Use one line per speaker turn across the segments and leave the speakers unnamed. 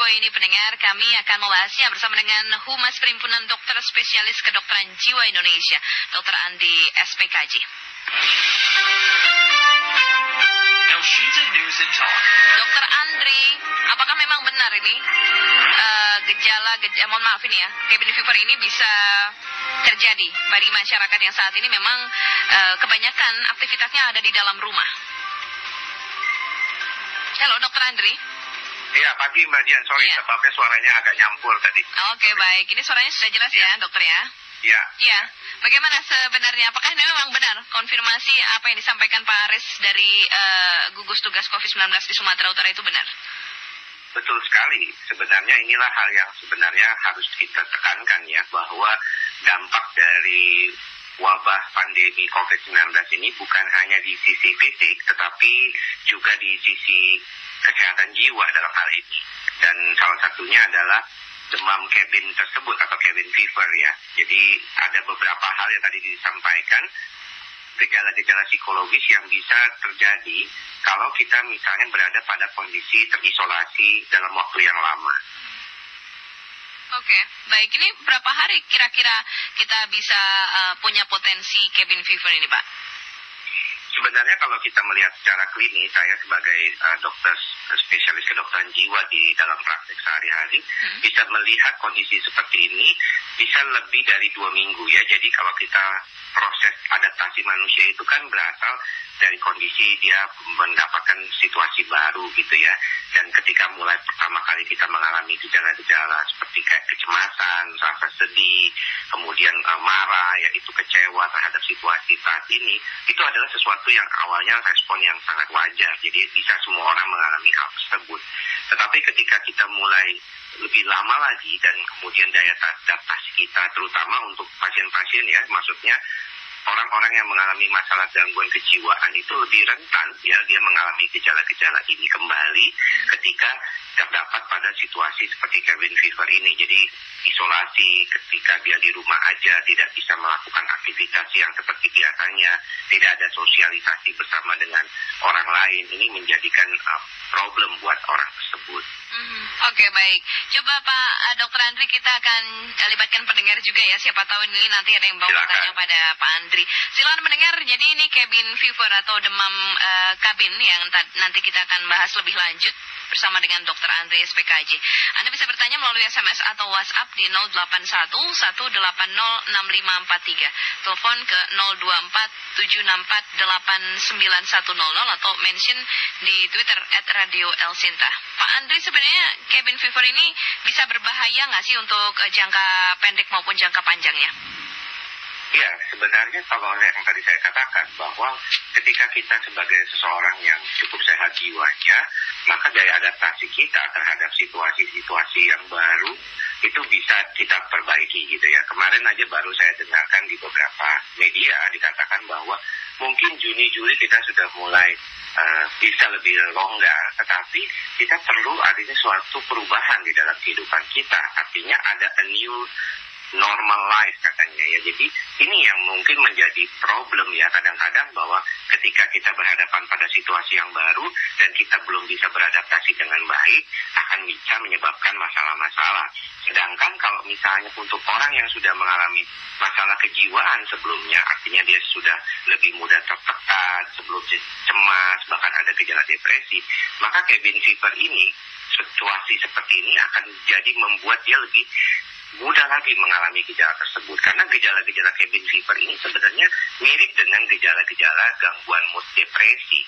Info ini pendengar kami akan membahasnya bersama dengan Humas Perhimpunan Dokter Spesialis Kedokteran Jiwa Indonesia, Dr. Andi SPKJ. Dokter Andri, apakah memang benar ini uh, gejala, gejala, mohon maaf ini ya, cabin fever ini bisa terjadi bagi masyarakat yang saat ini memang uh, kebanyakan aktivitasnya ada di dalam rumah? Halo, Dokter Andri.
Iya, pagi Mbak Dian. Sorry, ya. sebabnya suaranya agak nyampur tadi.
Oke, okay, baik. Ini suaranya sudah jelas ya, ya dokter ya?
Iya.
Iya. Bagaimana sebenarnya? Apakah ini memang benar konfirmasi apa yang disampaikan Pak Aris dari uh, gugus tugas COVID-19 di Sumatera Utara itu benar?
Betul sekali. Sebenarnya inilah hal yang sebenarnya harus kita tekankan ya, bahwa dampak dari wabah pandemi COVID-19 ini bukan hanya di sisi fisik, tetapi juga di sisi kesehatan jiwa dalam hal ini. Dan salah satunya adalah demam cabin tersebut atau cabin fever ya. Jadi ada beberapa hal yang tadi disampaikan, gejala-gejala psikologis yang bisa terjadi kalau kita misalnya berada pada kondisi terisolasi dalam waktu yang lama.
Oke, baik. Ini berapa hari kira-kira kita bisa uh, punya potensi cabin fever ini, Pak?
Sebenarnya kalau kita melihat secara klinis, saya sebagai uh, dokter spesialis kedokteran jiwa di dalam praktek sehari-hari hmm. bisa melihat kondisi seperti ini bisa lebih dari dua minggu ya. Jadi kalau kita proses adaptasi manusia itu kan berasal dari kondisi dia mendapatkan situasi baru gitu ya. Dan ketika mulai pertama kali kita mengalami gejala-gejala seperti kayak kecemasan, rasa sedih, kemudian uh, marah, yaitu kecewa terhadap situasi saat ini, itu adalah sesuatu yang awalnya respon yang sangat wajar. Jadi bisa semua orang mengalami hal tersebut. Tetapi ketika kita mulai lebih lama lagi dan kemudian daya adaptasi kita terutama untuk pasien-pasien ya maksudnya orang-orang yang mengalami masalah gangguan kejiwaan itu lebih rentan ya dia mengalami gejala-gejala ini kembali ketika terdapat pada situasi seperti cabin fever ini. Jadi isolasi ketika dia di rumah aja tidak bisa melakukan aktivitas yang seperti biasanya, tidak ada sosialisasi bersama dengan orang lain. Ini menjadikan uh, problem buat orang tersebut.
Mm-hmm. Oke okay, baik. Coba Pak uh, Dokter Andri kita akan libatkan pendengar juga ya. Siapa tahu ini nanti ada yang bawa tanya pada Pak Andri. Silakan mendengar. Jadi ini cabin fever atau demam uh, kabin yang nanti kita akan bahas lebih lanjut bersama dengan Dr. Andre SPKJ. Anda bisa bertanya melalui SMS atau WhatsApp di 081 180 6543. Telepon ke 024 764 8910 atau mention di Twitter at Radio El Sinta. Pak Andre sebenarnya cabin fever ini bisa berbahaya nggak sih untuk eh, jangka pendek maupun jangka panjangnya?
Ya, sebenarnya kalau yang tadi saya katakan bahwa ketika kita sebagai seseorang yang cukup sehat jiwanya, maka daya adaptasi kita terhadap situasi-situasi yang baru itu bisa kita perbaiki gitu ya. Kemarin aja baru saya dengarkan di beberapa media dikatakan bahwa mungkin Juni-Juli kita sudah mulai uh, bisa lebih longgar, tetapi kita perlu adanya suatu perubahan di dalam kehidupan kita. Artinya ada a new normal life katanya ya. Jadi ini yang mungkin menjadi problem ya kadang-kadang bahwa ketika kita berhadapan pada situasi yang baru dan kita belum bisa beradaptasi dengan baik akan bisa menyebabkan masalah-masalah. Sedangkan kalau misalnya untuk orang yang sudah mengalami masalah kejiwaan sebelumnya, artinya dia sudah lebih mudah tertekan, sebelum cemas, bahkan ada gejala depresi, maka cabin fever ini situasi seperti ini akan jadi membuat dia lebih mudah lagi mengalami gejala tersebut karena gejala-gejala cabin fever ini sebenarnya mirip dengan gejala-gejala gangguan mood depresi.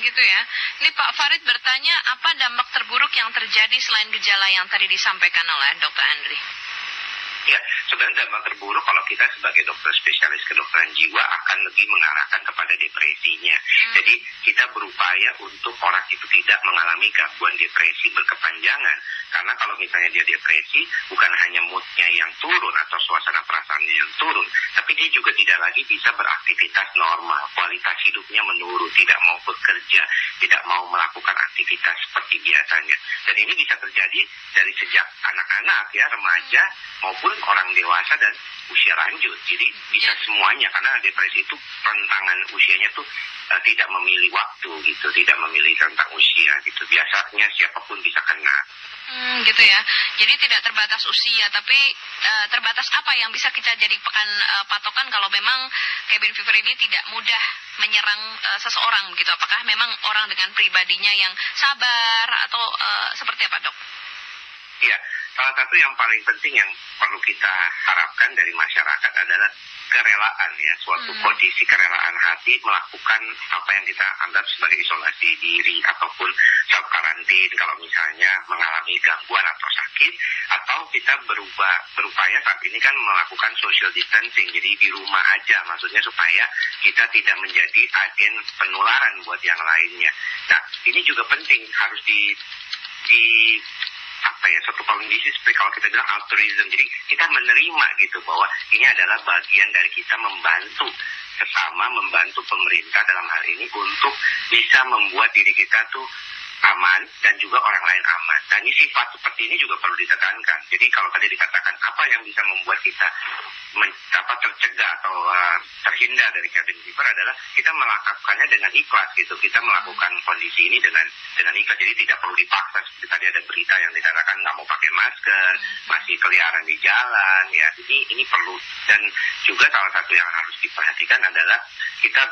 Gitu ya. Ini Pak Farid bertanya apa dampak terburuk yang terjadi selain gejala yang tadi disampaikan oleh Dr. Andri?
Ya, sebenarnya dampak terburuk kalau kita sebagai dokter spesialis kedokteran jiwa akan lebih mengarahkan kepada depresinya. Hmm. Jadi kita berupaya untuk orang itu tidak mengalami gangguan depresi berkepanjangan. Karena kalau misalnya dia depresi, bukan hanya moodnya yang turun atau suasana perasaannya yang turun, tapi dia juga tidak lagi bisa beraktivitas normal. Kualitas hidupnya menurun, tidak mau bekerja, tidak mau melakukan aktivitas seperti biasanya. Dan ini bisa terjadi dari sejak anak-anak ya, remaja maupun pun orang dewasa dan usia lanjut. Jadi bisa ya. semuanya karena depresi itu rentangan usianya tuh uh, tidak memilih waktu gitu, tidak memilih tentang usia gitu. Biasanya siapa pun bisa kena
Hmm, gitu ya. Jadi tidak terbatas usia, tapi uh, terbatas apa yang bisa kita jadikan uh, patokan kalau memang cabin fever ini tidak mudah menyerang uh, seseorang begitu. Apakah memang orang dengan pribadinya yang sabar atau uh, seperti apa, Dok?
Iya, salah satu yang paling penting yang perlu kita harapkan dari masyarakat adalah kerelaan ya suatu hmm. kondisi kerelaan hati melakukan apa yang kita anggap sebagai isolasi diri ataupun self karantin kalau misalnya mengalami gangguan atau sakit atau kita berubah berupaya saat ini kan melakukan social distancing jadi di rumah aja. Maksudnya supaya kita tidak menjadi agen penularan buat yang lainnya. Nah ini juga penting harus di di apa ya satu kondisi seperti kalau kita bilang altruism. Jadi kita menerima gitu bahwa ini adalah bagian dari kita membantu sesama membantu pemerintah dalam hal ini untuk bisa membuat diri kita tuh aman dan juga orang lain aman. Dan ini sifat seperti ini juga perlu ditekankan. Jadi kalau tadi dikatakan apa yang bisa membuat kita men, apa, tercegah atau uh, terhindar dari cabin fever adalah kita melakukannya dengan ikhlas gitu. Kita melakukan kondisi ini dengan dengan ikhlas. Jadi tidak perlu dipaksa. Seperti tadi ada berita yang dikatakan nggak mau pakai masker, masih keliaran di jalan. Ya ini ini perlu dan juga salah satu yang harus diperhatikan adalah kita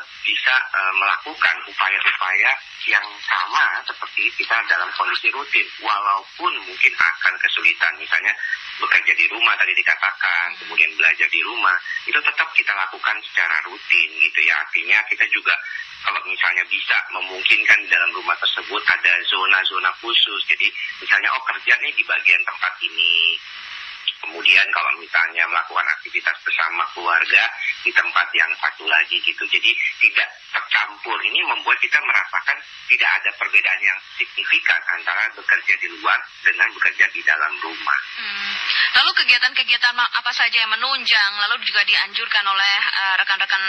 bisa uh, melakukan upaya-upaya yang sama seperti kita dalam kondisi rutin, walaupun mungkin akan kesulitan, misalnya bekerja di rumah tadi dikatakan, kemudian belajar di rumah, itu tetap kita lakukan secara rutin gitu ya. Artinya kita juga kalau misalnya bisa memungkinkan dalam rumah tersebut ada zona-zona khusus, jadi misalnya oh kerja nih di bagian tempat ini, Kemudian kalau misalnya melakukan aktivitas bersama keluarga di tempat yang satu lagi gitu. Jadi tidak tercampur. Ini membuat kita merasakan tidak ada perbedaan yang signifikan antara bekerja di luar dengan bekerja di dalam rumah.
Hmm. Lalu kegiatan-kegiatan apa saja yang menunjang, lalu juga dianjurkan oleh uh, rekan-rekan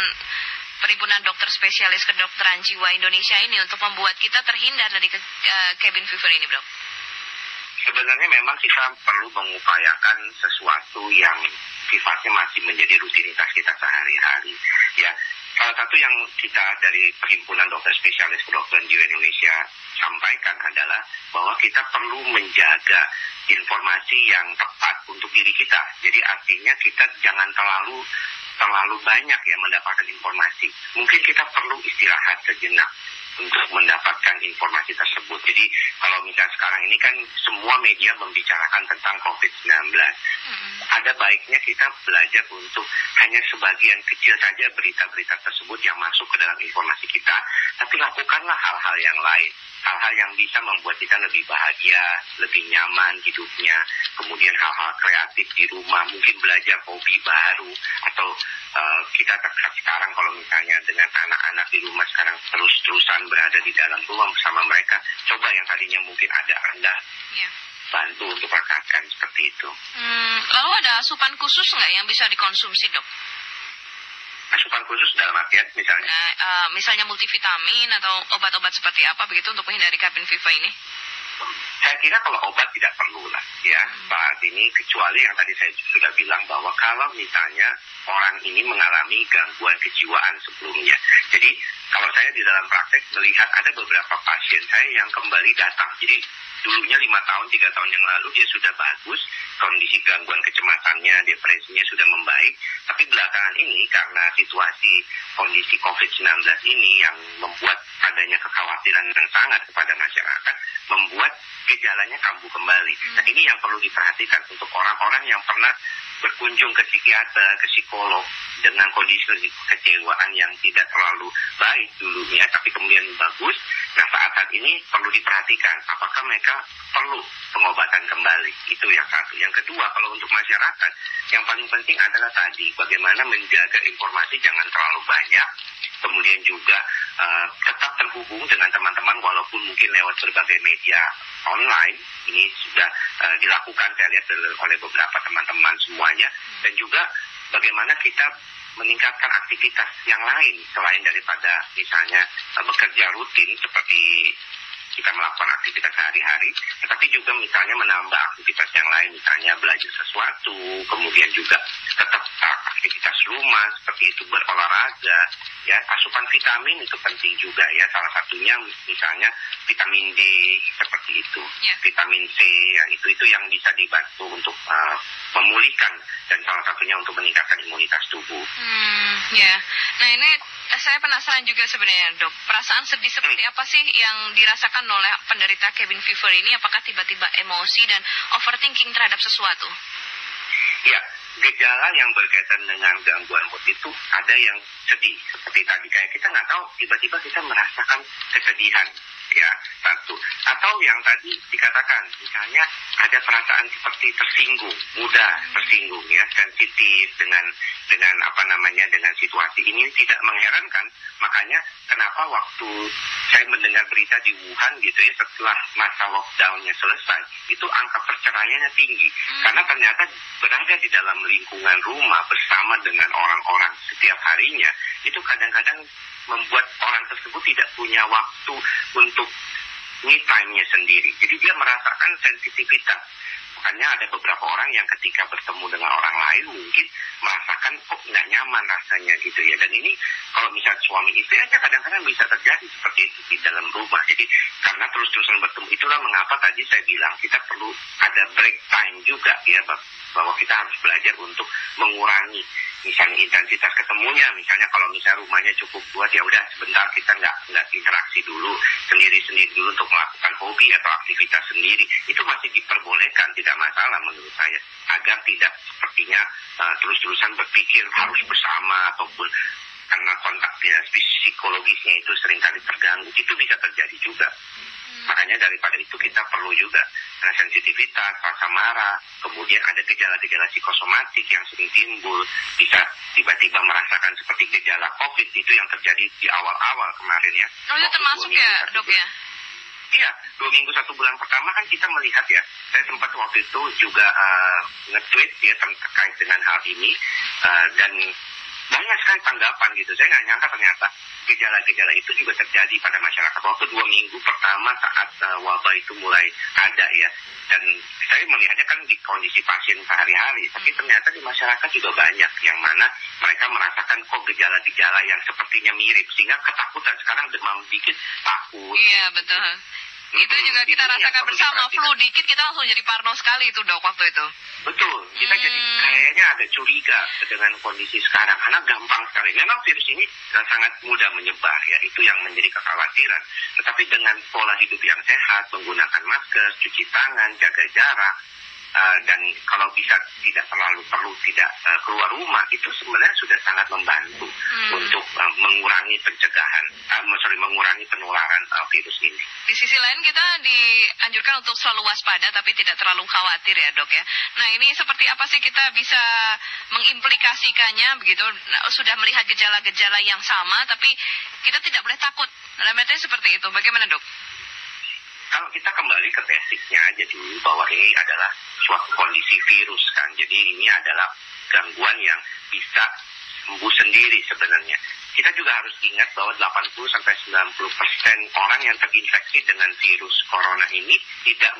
Perhimpunan Dokter Spesialis Kedokteran Jiwa Indonesia ini untuk membuat kita terhindar dari uh, cabin fever ini, Bro?
Sebenarnya memang kita perlu mengupayakan sesuatu yang sifatnya masih menjadi rutinitas kita sehari-hari. Ya, salah satu yang kita dari Perhimpunan Dokter Spesialis Kedokteran Jiwa Indonesia sampaikan adalah bahwa kita perlu menjaga informasi yang tepat untuk diri kita. Jadi artinya kita jangan terlalu terlalu banyak ya mendapatkan informasi. Mungkin kita perlu istirahat sejenak untuk mendapatkan informasi tersebut. Jadi kalau misalnya sekarang ini kan semua media membicarakan tentang COVID-19. Hmm. Ada baiknya kita belajar untuk hanya sebagian kecil saja berita-berita tersebut yang masuk ke dalam informasi kita, tapi lakukanlah hal-hal yang lain hal-hal yang bisa membuat kita lebih bahagia, lebih nyaman hidupnya, kemudian hal-hal kreatif di rumah, mungkin belajar hobi baru, atau uh, kita terkait sekarang kalau misalnya dengan anak-anak di rumah sekarang terus-terusan berada di dalam rumah bersama mereka, coba yang tadinya mungkin ada rendah, yeah. bantu untuk rekan seperti itu.
Hmm, lalu ada asupan khusus nggak yang bisa dikonsumsi dok?
Khusus dalam artian misalnya? Nah,
uh, misalnya multivitamin atau obat-obat seperti apa begitu untuk menghindari cabin fever ini?
Saya kira kalau obat tidak perlu lah ya hmm. saat ini kecuali yang tadi saya sudah bilang bahwa kalau misalnya orang ini mengalami gangguan kejiwaan sebelumnya. Jadi kalau saya di dalam praktek melihat ada beberapa pasien saya yang kembali datang. Jadi dulunya lima tahun, tiga tahun yang lalu dia sudah bagus, kondisi gangguan kecemasannya, depresinya sudah membaik. Tapi belakangan ini karena situasi kondisi COVID-19 ini yang membuat adanya kekhawatiran yang sangat kepada masyarakat, membuat gejalanya kambuh kembali. Nah ini yang perlu diperhatikan untuk orang-orang yang pernah berkunjung ke psikiater, ke psikolog dengan kondisi kecewaan yang tidak terlalu baik dulunya, tapi kemudian bagus. Nah saat-saat ini perlu diperhatikan apakah mereka perlu pengobatan kembali. Itu yang satu. Yang kedua, kalau untuk masyarakat, yang paling penting adalah tadi bagaimana menjaga informasi jangan terlalu banyak. Kemudian juga uh, tetap terhubung dengan teman-teman walaupun mungkin lewat berbagai media online. Ini sudah uh, dilakukan saya lihat oleh beberapa teman-teman semuanya. Dan juga bagaimana kita meningkatkan aktivitas yang lain selain daripada misalnya bekerja rutin seperti kita melakukan aktivitas sehari-hari, tetapi juga misalnya menambah aktivitas yang lain, misalnya belajar sesuatu, kemudian juga tetap aktivitas rumah seperti itu berolahraga, ya asupan vitamin itu penting juga ya salah satunya misalnya vitamin D seperti itu, ya. vitamin C ya itu uh, memulihkan dan salah satunya untuk meningkatkan imunitas tubuh.
Hmm, ya. Nah ini saya penasaran juga sebenarnya dok, perasaan sedih seperti apa sih yang dirasakan oleh penderita cabin fever ini? Apakah tiba-tiba emosi dan overthinking terhadap sesuatu?
Ya, gejala yang berkaitan dengan gangguan mood itu ada yang sedih seperti tadi kayak kita nggak tahu tiba-tiba kita merasakan kesedihan ya satu atau yang tadi dikatakan misalnya ada perasaan seperti tersinggung mudah tersinggung ya sensitif dengan dengan apa namanya dengan situasi ini tidak mengherankan makanya kenapa waktu saya mendengar berita di Wuhan gitu ya setelah masa lockdownnya selesai itu angka perceraiannya tinggi hmm. karena ternyata berada di dalam lingkungan rumah bersama dengan orang-orang setiap harinya itu kadang-kadang membuat orang tersebut tidak punya waktu untuk me time-nya sendiri. Jadi dia merasakan sensitivitas. Makanya ada beberapa orang yang ketika bertemu dengan orang lain mungkin merasakan kok nggak nyaman rasanya gitu ya. Dan ini kalau misalnya suami istri aja kadang-kadang bisa terjadi seperti itu di dalam rumah. Jadi karena terus-terusan bertemu itulah mengapa tadi saya bilang kita perlu ada break time juga ya bahwa kita harus belajar untuk mengurangi misalnya intensitas ketemunya misalnya kalau misalnya rumahnya cukup buat ya udah sebentar kita nggak nggak interaksi dulu sendiri sendiri dulu untuk melakukan hobi atau aktivitas sendiri itu masih diperbolehkan tidak masalah menurut saya agar tidak sepertinya uh, terus-terusan berpikir harus bersama ataupun karena kontak ya, psikologisnya itu sering kali terganggu itu bisa terjadi juga makanya daripada itu kita perlu juga karena sensitivitas, rasa marah, kemudian ada gejala-gejala psikosomatik yang sering timbul, bisa tiba-tiba merasakan seperti gejala COVID itu yang terjadi di awal-awal kemarin ya.
Oh itu termasuk ya dok ya?
Iya, dua minggu satu bulan pertama kan kita melihat ya, saya sempat waktu itu juga uh, nge-tweet ya terkait dengan hal ini. Uh, dan banyak sekali tanggapan gitu. Saya nggak nyangka ternyata gejala-gejala itu juga terjadi pada masyarakat waktu dua minggu pertama saat uh, wabah itu mulai ada ya. Dan saya melihatnya kan di kondisi pasien sehari-hari, tapi ternyata di masyarakat juga banyak yang mana mereka merasakan kok gejala-gejala yang sepertinya mirip sehingga ketakutan sekarang demam dikit takut.
Iya betul. Itu juga kita rasakan bersama flu dikit kita langsung jadi parno sekali itu dok waktu itu.
Betul, kita hmm. jadi kayaknya ada curiga dengan kondisi sekarang karena gampang sekali. Memang virus ini sangat mudah menyebar ya, itu yang menjadi kekhawatiran. Tetapi dengan pola hidup yang sehat, menggunakan masker, cuci tangan, jaga jarak, uh, dan kalau bisa tidak terlalu perlu tidak uh, keluar rumah itu sebenarnya sudah sangat membantu hmm. untuk uh, mengurangi pencegahan, uh, sorry mengurangi penularan uh, virus ini.
Di sisi lain kita dianjurkan untuk selalu waspada tapi tidak terlalu khawatir ya dok ya. Nah ini seperti apa sih kita bisa mengimplikasikannya begitu? Nah, sudah melihat gejala-gejala yang sama tapi kita tidak boleh takut. Dalam seperti itu. Bagaimana dok?
Kalau kita kembali ke basicnya dulu bahwa ini adalah suatu kondisi virus kan. Jadi ini adalah gangguan yang bisa sembuh sendiri sebenarnya. Kita juga harus ingat bahwa 80 sampai 90 persen orang yang terinfeksi dengan virus corona ini tidak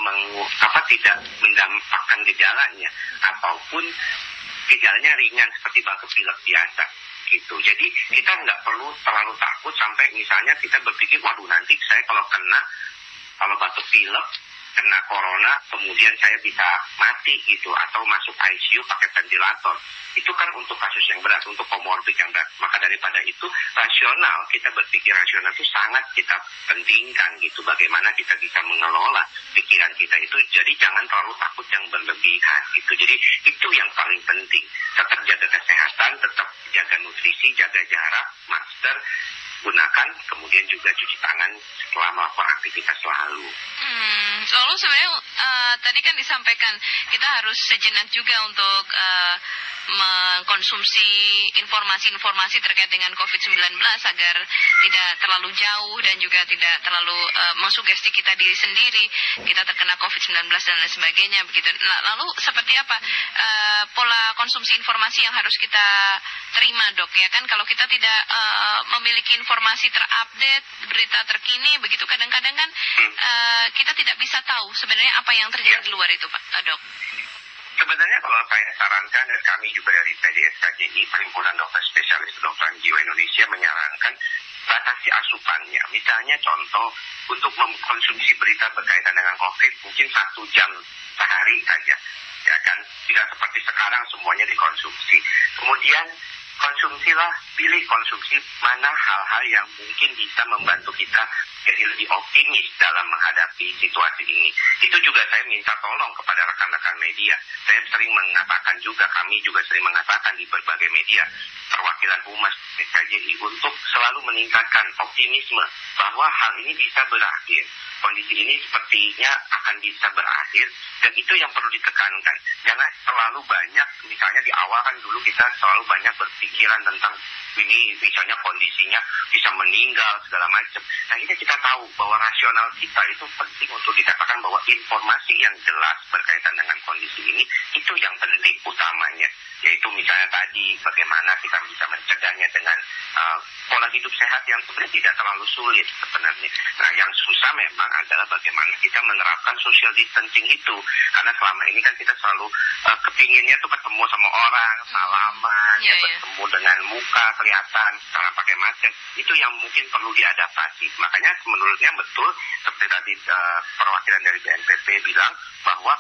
apa tidak mendampakkan gejalanya ataupun gejalanya ringan seperti batuk pilek biasa gitu. Jadi kita nggak perlu terlalu takut sampai misalnya kita berpikir waduh nanti saya kalau kena kalau batuk pilek kena corona kemudian saya bisa mati gitu atau masuk ICU pakai ventilator. Itu kan untuk kasus yang berat untuk komorbid yang berat. Maka daripada itu rasional kita berpikir rasional itu sangat kita pentingkan gitu bagaimana kita bisa mengelola pikiran kita itu. Jadi jangan terlalu takut yang berlebihan gitu. Jadi itu yang paling penting. Tetap jaga kesehatan tetap jaga nutrisi jaga jarak masker gunakan, kemudian juga cuci tangan setelah melakukan aktivitas selalu.
Hmm, lalu sebenarnya uh, tadi kan disampaikan kita harus sejenak juga untuk uh, mengkonsumsi informasi-informasi terkait dengan COVID-19 agar tidak terlalu jauh dan juga tidak terlalu uh, mensugesti kita diri sendiri kita terkena COVID-19 dan lain sebagainya begitu. Nah, lalu seperti apa uh, pola konsumsi informasi yang harus kita terima dok ya kan kalau kita tidak uh, memiliki informasi terupdate berita terkini begitu kadang-kadang kan uh, kita tidak bisa tahu sebenarnya apa yang terjadi di luar itu pak uh, dok.
Sebenarnya kalau saya sarankan dan kami juga dari PDSKJI, Perhimpunan Dokter Spesialis Kedokteran Jiwa Indonesia menyarankan batasi asupannya. Misalnya contoh untuk mengkonsumsi berita berkaitan dengan COVID mungkin satu jam sehari saja. Ya kan tidak seperti sekarang semuanya dikonsumsi kemudian konsumsilah pilih konsumsi mana hal-hal yang mungkin bisa membantu kita jadi lebih optimis dalam menghadapi situasi ini. Itu juga saya minta tolong kepada rekan-rekan media. Saya sering mengatakan juga, kami juga sering mengatakan di berbagai media, perwakilan Humas KJI untuk selalu meningkatkan optimisme bahwa hal ini bisa berakhir kondisi ini sepertinya akan bisa berakhir dan itu yang perlu ditekankan. Jangan terlalu banyak, misalnya di awal kan dulu kita selalu banyak berpikiran tentang ini misalnya kondisinya bisa meninggal segala macam. Nah ini kita tahu bahwa rasional kita itu penting untuk dikatakan bahwa informasi yang jelas berkaitan dengan kondisi ini itu yang penting utamanya yaitu misalnya tadi bagaimana kita bisa mencegahnya dengan uh, pola hidup sehat yang sebenarnya tidak terlalu sulit sebenarnya. Nah yang susah memang adalah bagaimana kita menerapkan social distancing itu karena selama ini kan kita selalu uh, kepinginnya tuh ketemu sama orang, hmm. salaman, yeah, ya yeah. bertemu dengan muka kelihatan cara pakai masker itu yang mungkin perlu diadaptasi. Makanya menurutnya betul seperti tadi uh, perwakilan dari BNPB bilang bahwa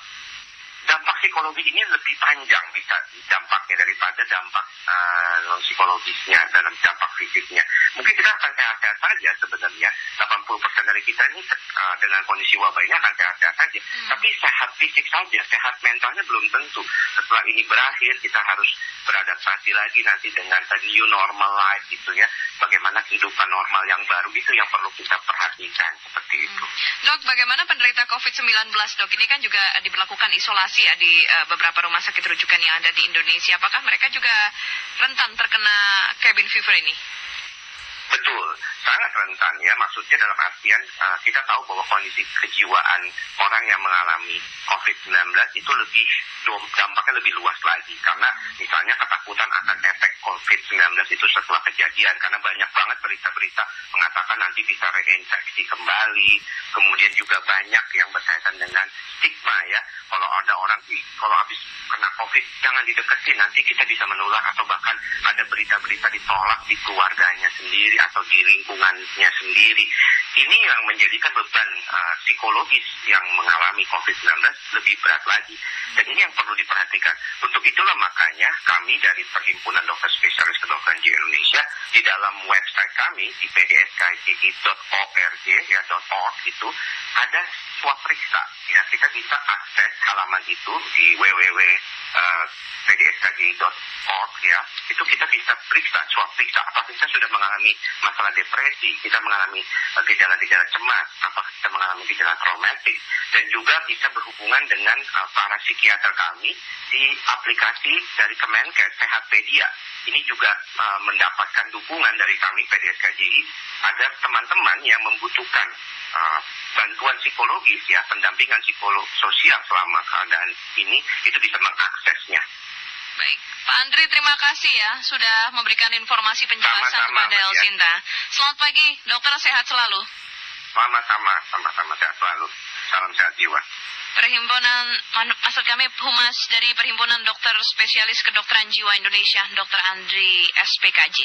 dampak psikologi ini lebih panjang bisa dampaknya daripada dampak uh, psikologisnya dalam dampak fisiknya. Mungkin kita akan sehat-sehat saja sebenarnya. 80% dari kita ini uh, dengan kondisi wabah ini akan sehat-sehat saja. Hmm. Tapi sehat fisik saja, sehat mentalnya belum tentu. Setelah ini berakhir, kita harus beradaptasi lagi nanti dengan the new normal life gitu ya. Bagaimana kehidupan normal yang baru itu yang perlu kita perhatikan seperti itu.
Hmm. Dok, bagaimana penderita COVID-19 dok? Ini kan juga diberlakukan isolasi ya di uh, beberapa rumah sakit rujukan yang ada di Indonesia. Apakah mereka juga rentan terkena cabin fever ini?
Rentan ya. Maksudnya dalam artian uh, kita tahu bahwa kondisi kejiwaan orang yang mengalami COVID-19 itu lebih dampaknya lebih luas lagi. Karena misalnya ketakutan akan efek COVID-19 itu setelah kejadian. Karena banyak banget berita-berita mengatakan nanti bisa reinfeksi kembali. Kemudian juga banyak yang berkaitan dengan stigma ya. Kalau ada orang, kalau habis kena COVID, jangan dideketin, nanti kita bisa menular. Atau bahkan ada berita-berita ditolak di keluarganya sendiri atau di lingkungannya sendiri. Ini yang menjadikan beban uh, psikologis yang mengalami COVID-19 lebih berat lagi. Dan ini yang perlu diperhatikan. Untuk itulah makanya kami dari Perhimpunan Dokter Spesialis Kedokteran di Indonesia di dalam website kami di pdskji.org ya itu ada swab periksa ya. Kita bisa akses halaman itu di www uh, pdskji.org ya. Itu kita bisa periksa swab periksa. Apakah kita sudah mengalami masalah depresi kita mengalami uh, gejala-gejala cemas apakah kita mengalami gejala traumatik dan juga bisa berhubungan dengan uh, para psikiater kami di aplikasi dari Kemenkes Sehatpedia. Ini juga uh, mendapatkan dukungan dari kami PDSKJI agar teman-teman yang membutuhkan uh, bantuan psikologis ya pendampingan psikolog sosial selama keadaan ini itu bisa mengaksesnya.
Baik, Pak Andri terima kasih ya sudah memberikan informasi penjelasan sama-sama, kepada Elsinta. Ya. Selamat pagi, dokter sehat selalu.
Sama-sama, sama-sama sehat selalu. Salam sehat jiwa.
Perhimpunan, maksud kami Humas dari Perhimpunan Dokter Spesialis Kedokteran Jiwa Indonesia, Dr. Andri SPKJ.